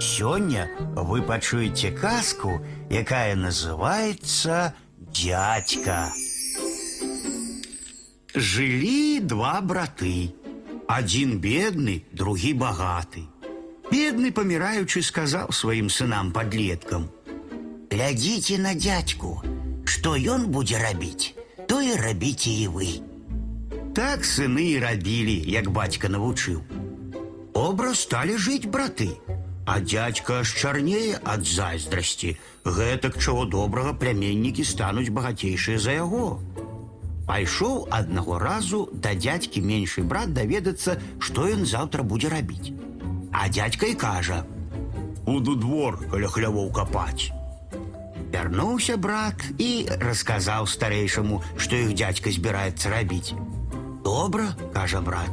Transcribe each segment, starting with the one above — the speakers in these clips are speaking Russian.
Сёння вы пачуеце казку, якая называется «Дядька». Жили два браты. Один бедный, другі богатый. Бедный, помираючи, сказал своим сынам-подлеткам. «Глядите на дядьку, что ён будзе рабіць, то и рабіце и вы». Так сыны и рабілі, як бацька навучыў. Образ стали жить браты, а дядька аж чарнее ад зайздрасці. Гэтак чаго добрага пляменнікі стануць багацейшыя за яго. Пайшоў аднаго разу да дядькі меншы брат даведацца, што ён заўтра будзе рабіць. А дядька і кажа: « Буду двор каля хлявоў капаць. Вярнуўся брат і расказаў старэйшаму, што іх дядька збіраецца рабіць. Добра, кажа брат,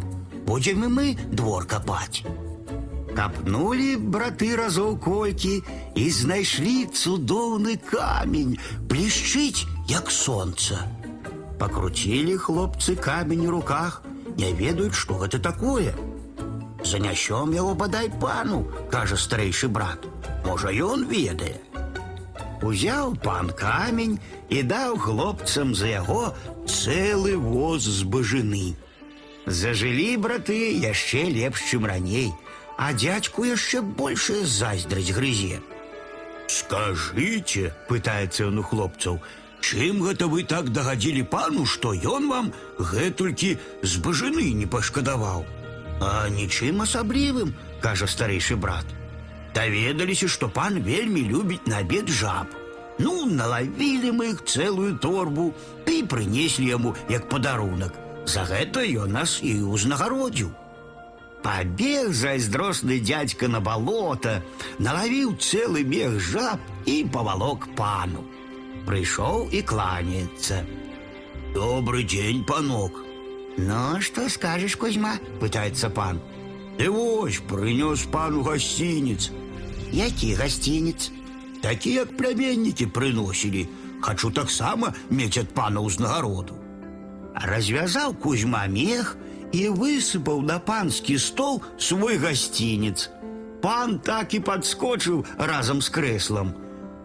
будзем і мы двор капаць. Капнулі браты разоў колькі і знайшлі цудоўны камень, блішчыць, як сонца. Пакруцілі хлопцы камень у руках, не ведаюць, што гэта такое. Занясём яго бадай пану, кажа старэйшы брат. Можа, ён ведае. Узяў пан камень і даў хлопцам за яго цэлы воз збажыны. Зажылі браты яшчэ лепш, чым раней, а дядьку яшчэ большая зайздрасць грызе. Скажыце, пытаецца ён у хлопцаў, чым гэта вы так дагадзілі пану, што ён вам гэтулькі збажыны не пашкадаваў. А нічым асаблівым, кажа старэйшы брат. Даведаліся, што пан вельмі любіць на абед жаб. Ну, налавілі мы іх цэлую торбу і прынеслі яму як падарунак. За гэта ён нас і ўзнагародзіў. Пабег зайздросны дядька на балота, налавіў цэлы мех жаб і павалок пану. Прыйшоў і кланяецца. Добрый дзень, панок. Ну, што скажаш, Кузьма? пытаецца пан. Ды вось прынёс пану гасцінец. Які гасцінец? Такі, як пляменнікі прыносілі. Хачу таксама мець ад пана ўзнагароду. Развязаў Кузьма мех і высыпаў на панскі стол свой гасцінец. Пан так і падскочыў разам з крэслам.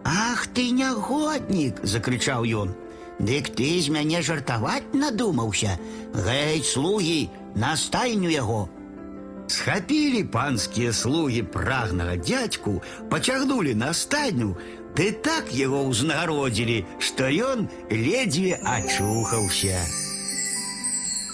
Ах ты нягоднік, закрычаў ён. Дык ты з мяне жартаваць надумаўся. Гэй, слугі, на стайню яго. Схапілі панскія слугі прагнага дядьку, пацягнулі на стайню, ды так яго ўзнагародзілі, што ён ледзьве ачухаўся.